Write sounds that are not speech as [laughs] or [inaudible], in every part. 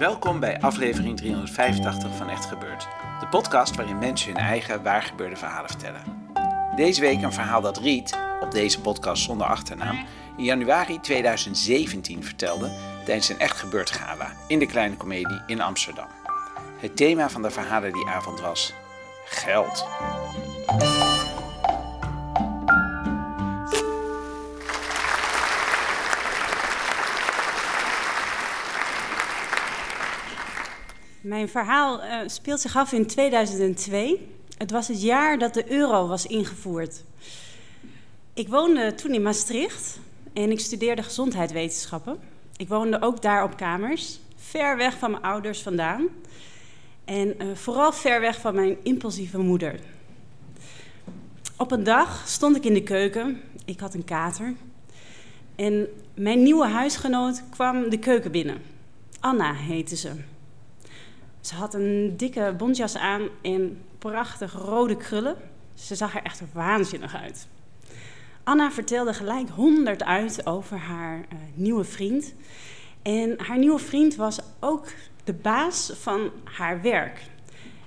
Welkom bij aflevering 385 van Echt Gebeurd. De podcast waarin mensen hun eigen waargebeurde verhalen vertellen. Deze week een verhaal dat Riet, op deze podcast zonder achternaam, in januari 2017 vertelde tijdens een Echt Gebeurd gala in de Kleine Comedie in Amsterdam. Het thema van de verhalen die avond was geld. Mijn verhaal uh, speelt zich af in 2002. Het was het jaar dat de euro was ingevoerd. Ik woonde toen in Maastricht en ik studeerde gezondheidswetenschappen. Ik woonde ook daar op kamers, ver weg van mijn ouders vandaan. En uh, vooral ver weg van mijn impulsieve moeder. Op een dag stond ik in de keuken. Ik had een kater. En mijn nieuwe huisgenoot kwam de keuken binnen. Anna heette ze. Ze had een dikke bontjas aan en prachtige rode krullen. Ze zag er echt waanzinnig uit. Anna vertelde gelijk honderd uit over haar uh, nieuwe vriend. En haar nieuwe vriend was ook de baas van haar werk.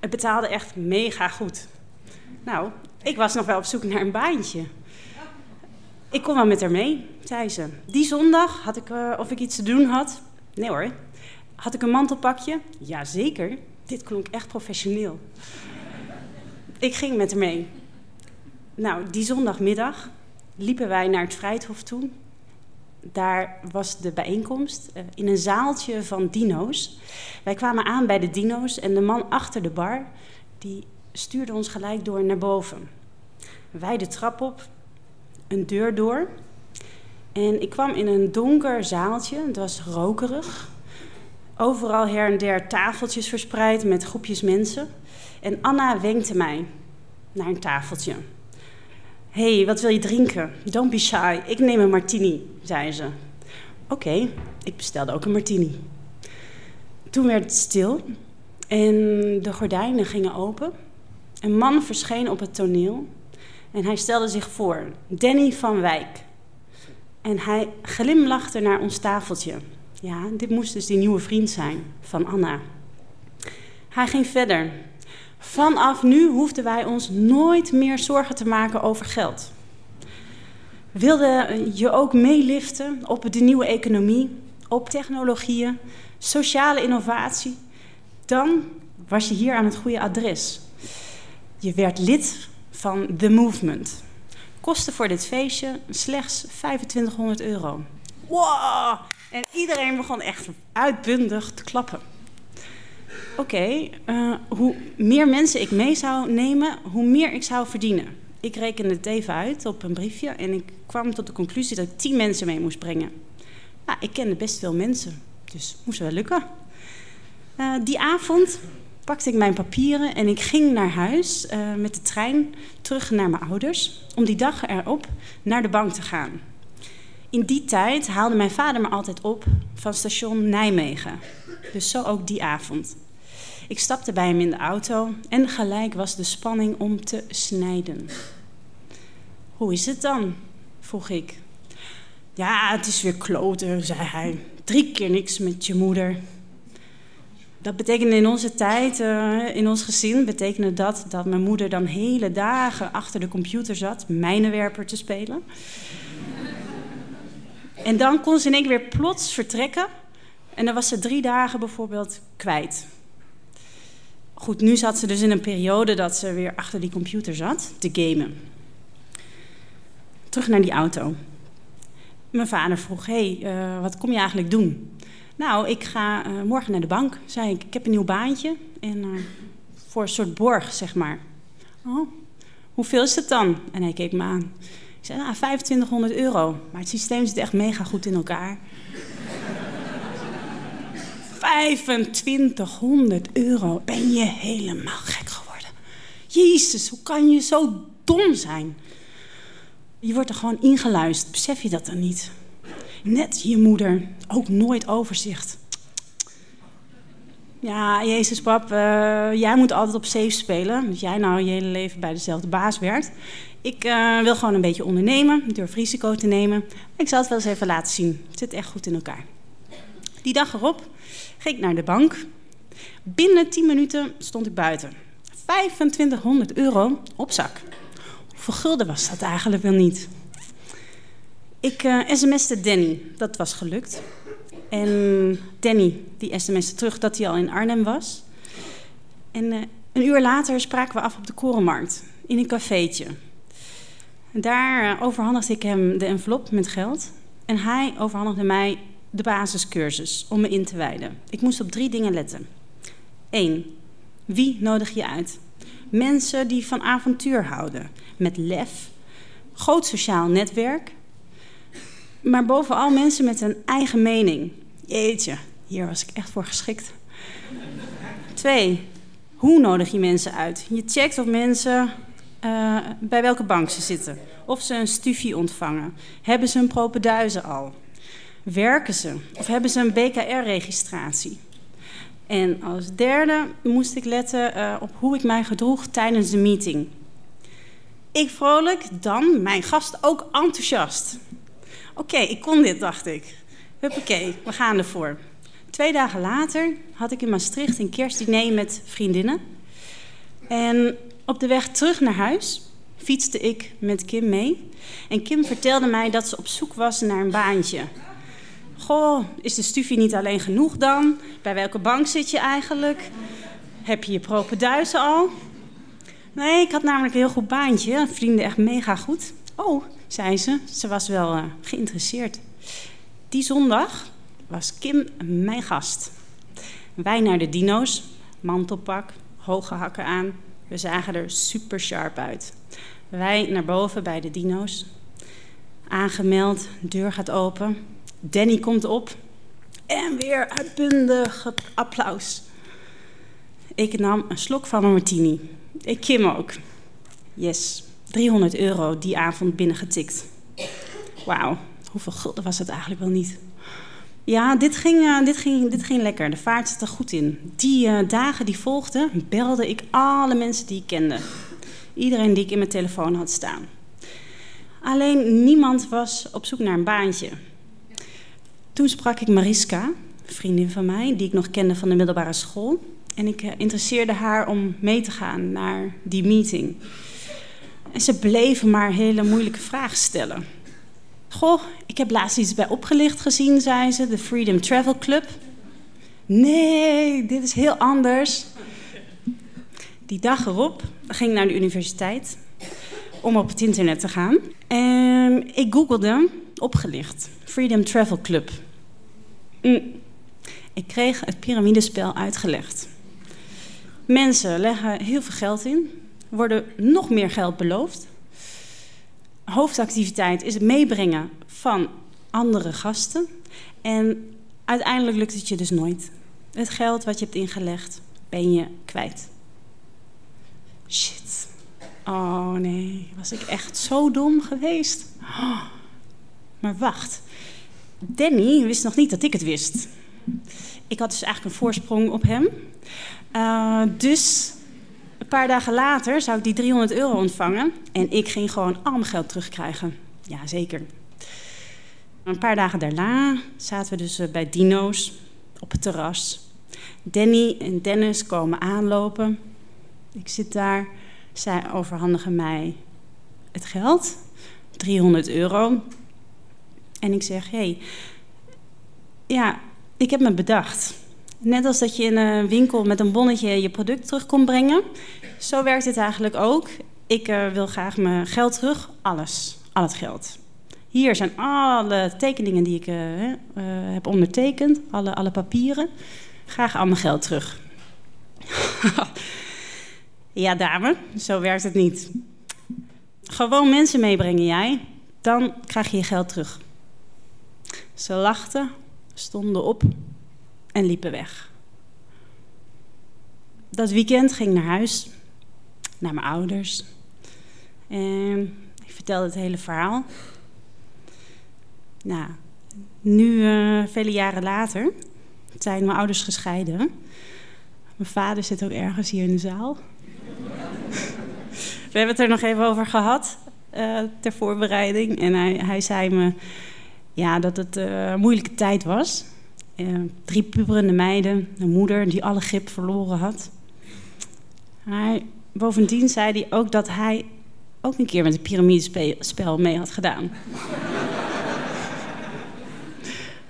Het betaalde echt mega goed. Nou, ik was nog wel op zoek naar een baantje. Ik kon wel met haar mee, zei ze. Die zondag had ik, uh, of ik iets te doen had. Nee hoor, had ik een mantelpakje? Jazeker. Dit klonk echt professioneel. ik ging met haar mee. Nou, die zondagmiddag liepen wij naar het Vrijthof toe. Daar was de bijeenkomst uh, in een zaaltje van dino's. Wij kwamen aan bij de dino's en de man achter de bar... die stuurde ons gelijk door naar boven. Wij de trap op, een deur door... En ik kwam in een donker zaaltje. Het was rokerig. Overal her en der tafeltjes verspreid met groepjes mensen. En Anna wenkte mij naar een tafeltje. hey, wat wil je drinken? Don't be shy, ik neem een martini, zei ze. Oké, ik bestelde ook een martini. Toen werd het stil en de gordijnen gingen open. Een man verscheen op het toneel en hij stelde zich voor, Danny van Wijk. En hij glimlachte naar ons tafeltje. Ja, dit moest dus die nieuwe vriend zijn van Anna. Hij ging verder. Vanaf nu hoefden wij ons nooit meer zorgen te maken over geld. Wilde je ook meeliften op de nieuwe economie, op technologieën, sociale innovatie? Dan was je hier aan het goede adres. Je werd lid van The Movement. Kosten voor dit feestje slechts 2500 euro. Wow, en iedereen begon echt uitbundig te klappen. Oké, eh, hoe meer mensen ik mee zou nemen, hoe meer ik zou verdienen. Ik rekende het even uit op een briefje en ik kwam tot de conclusie dat ik tien mensen mee moest brengen. Nou, ik kende best veel mensen, dus moest wel lukken. Uh, die avond pakte ik mijn papieren en ik ging naar huis uh, met de trein terug naar mijn ouders om die dag erop naar de bank te gaan. In die tijd haalde mijn vader me altijd op van station Nijmegen. Dus zo ook die avond. Ik stapte bij hem in de auto en gelijk was de spanning om te snijden. Hoe is het dan? vroeg ik. Ja, het is weer kloten, zei hij. Drie keer niks met je moeder. Dat betekende in onze tijd, uh, in ons gezin, betekende dat dat mijn moeder dan hele dagen achter de computer zat, mijnenwerper te spelen. En dan kon ze in één keer weer plots vertrekken. En dan was ze drie dagen bijvoorbeeld kwijt. Goed, nu zat ze dus in een periode dat ze weer achter die computer zat te gamen. Terug naar die auto. Mijn vader vroeg: hey, uh, wat kom je eigenlijk doen? Nou, ik ga uh, morgen naar de bank, zei ik. Ik heb een nieuw baantje en uh, voor een soort borg, zeg maar. Oh, hoeveel is het dan? En hij keek me aan. Ik zei, nou, 2500 euro. Maar het systeem zit echt mega goed in elkaar. [laughs] 2500 euro. Ben je helemaal gek geworden? Jezus, hoe kan je zo dom zijn? Je wordt er gewoon ingeluisterd. Besef je dat dan niet? Net je moeder. Ook nooit overzicht. Ja, Jezus, pap, uh, jij moet altijd op safe spelen. Dat jij nou je hele leven bij dezelfde baas werkt. Ik uh, wil gewoon een beetje ondernemen, durf risico te nemen. Ik zal het wel eens even laten zien. Het zit echt goed in elkaar. Die dag erop Ging ik naar de bank. Binnen 10 minuten stond ik buiten. 2500 euro op zak. Hoeveel gulden was dat eigenlijk wel niet? Ik uh, sms'te Danny. Dat was gelukt. En Danny, die sms'te terug dat hij al in Arnhem was. En uh, een uur later spraken we af op de Korenmarkt. In een cafeetje. Daar uh, overhandigde ik hem de envelop met geld. En hij overhandigde mij de basiscursus om me in te wijden. Ik moest op drie dingen letten. 1. Wie nodig je uit? Mensen die van avontuur houden, met lef, groot sociaal netwerk, maar bovenal mensen met een eigen mening. Jeetje, hier was ik echt voor geschikt. 2. Hoe nodig je mensen uit? Je checkt of mensen uh, bij welke bank ze zitten. Of ze een stufie ontvangen. Hebben ze een propenduizen al? Werken ze? Of hebben ze een BKR-registratie? En als derde moest ik letten uh, op hoe ik mij gedroeg tijdens de meeting. Ik vrolijk, dan mijn gast ook enthousiast. Oké, ik kon dit, dacht ik. Huppakee, we gaan ervoor. Twee dagen later had ik in Maastricht een kerstdiner met vriendinnen. En op de weg terug naar huis fietste ik met Kim mee. En Kim vertelde mij dat ze op zoek was naar een baantje. Goh, is de stufie niet alleen genoeg dan? Bij welke bank zit je eigenlijk? Heb je je propenduizen al? Nee, ik had namelijk een heel goed baantje. Vrienden echt mega goed. Oh, zei ze. Ze was wel uh, geïnteresseerd. Die zondag was Kim mijn gast. Wij naar de dino's, mantelpak, hoge hakken aan. We zagen er super sharp uit. Wij naar boven bij de dino's. Aangemeld, deur gaat open. Danny komt op. En weer uitbundig applaus. Ik nam een slok van een martini. Ik Kim ook. Yes, 300 euro die avond binnengetikt. Wauw, hoeveel gulden was het eigenlijk wel niet? Ja, dit ging, uh, dit, ging, dit ging lekker. De vaart zat er goed in. Die uh, dagen die volgden, belde ik alle mensen die ik kende. Iedereen die ik in mijn telefoon had staan. Alleen niemand was op zoek naar een baantje. Toen sprak ik Mariska, een vriendin van mij, die ik nog kende van de middelbare school. En ik uh, interesseerde haar om mee te gaan naar die meeting. En ze bleven maar hele moeilijke vragen stellen. Goh, ik heb laatst iets bij opgelicht gezien, zei ze, de Freedom Travel Club. Nee, dit is heel anders. Die dag erop ging ik naar de universiteit om op het internet te gaan. En ik googelde opgelicht, Freedom Travel Club. Mm. Ik kreeg het piramidespel uitgelegd. Mensen leggen heel veel geld in, worden nog meer geld beloofd hoofdactiviteit is het meebrengen van andere gasten. En uiteindelijk lukt het je dus nooit. Het geld wat je hebt ingelegd, ben je kwijt. Shit. Oh nee, was ik echt zo dom geweest. Oh. Maar wacht. Danny wist nog niet dat ik het wist. Ik had dus eigenlijk een voorsprong op hem. Uh, dus een paar dagen later zou ik die 300 euro ontvangen en ik ging gewoon al mijn geld terugkrijgen. Ja, zeker. Een paar dagen daarna zaten we dus eh, bij Dino's op het terras. Danny en Dennis komen aanlopen. Ik zit daar. Zij overhandigen mij het geld, 300 euro. En ik zeg: Hé, hey, ja, ik heb me bedacht. Net als dat je in een winkel met een bonnetje je product terug kon brengen. Zo werkt het eigenlijk ook. Ik uh, wil graag mijn geld terug. Alles. Al het geld. Hier zijn alle tekeningen die ik uh, uh, heb ondertekend. Alle, alle papieren. Graag al mijn geld terug. [laughs] ja, dame. Zo werkt het niet. Gewoon mensen meebrengen jij. Dan krijg je je geld terug. Ze lachten, stonden op en liepen weg. Dat weekend ging ik naar huis, naar mijn ouders. En ik vertelde het hele verhaal. Nou, nu, uh, vele jaren later, zijn mijn ouders gescheiden. Mijn vader zit ook ergens hier in de zaal. [laughs] We hebben het er nog even over gehad uh, ter voorbereiding. En hij, hij zei me ja, dat het uh, een moeilijke tijd was. Uh, drie puberende meiden, een moeder die alle grip verloren had. Bovendien zei hij ook dat hij ook een keer met een piramidespel mee had gedaan. [laughs]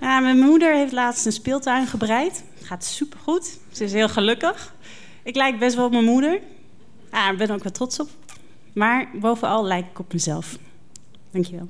ja, mijn moeder heeft laatst een speeltuin gebreid. Gaat supergoed. Ze is heel gelukkig. Ik lijk best wel op mijn moeder. Ja, ik ben er ook wel trots op. Maar bovenal lijk ik op mezelf. Dankjewel.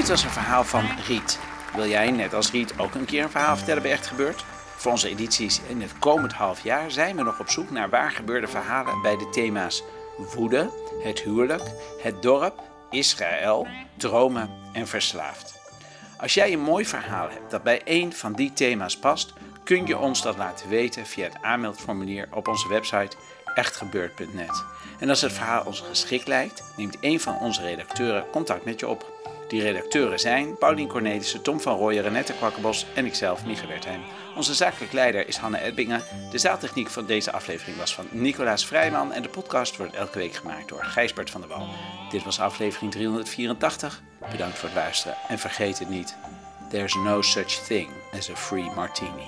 Dit was een verhaal van Riet. Wil jij, net als Riet, ook een keer een verhaal vertellen bij Echt Gebeurd? Voor onze edities in het komend half jaar zijn we nog op zoek naar waar gebeurde verhalen bij de thema's woede, het huwelijk, het dorp, Israël, dromen en verslaafd. Als jij een mooi verhaal hebt dat bij één van die thema's past, kun je ons dat laten weten via het aanmeldformulier op onze website echtgebeurd.net. En als het verhaal ons geschikt lijkt, neemt een van onze redacteuren contact met je op. Die redacteuren zijn Paulien Cornelissen, Tom van Rooyen, Renette Kwakkenbos en ikzelf, Mieke Wertheim. Onze zakelijk leider is Hanne Edbingen. De zaaltechniek van deze aflevering was van Nicolaas Vrijman en de podcast wordt elke week gemaakt door Gijsbert van der Wal. Dit was aflevering 384. Bedankt voor het luisteren en vergeet het niet. There's no such thing as a free martini.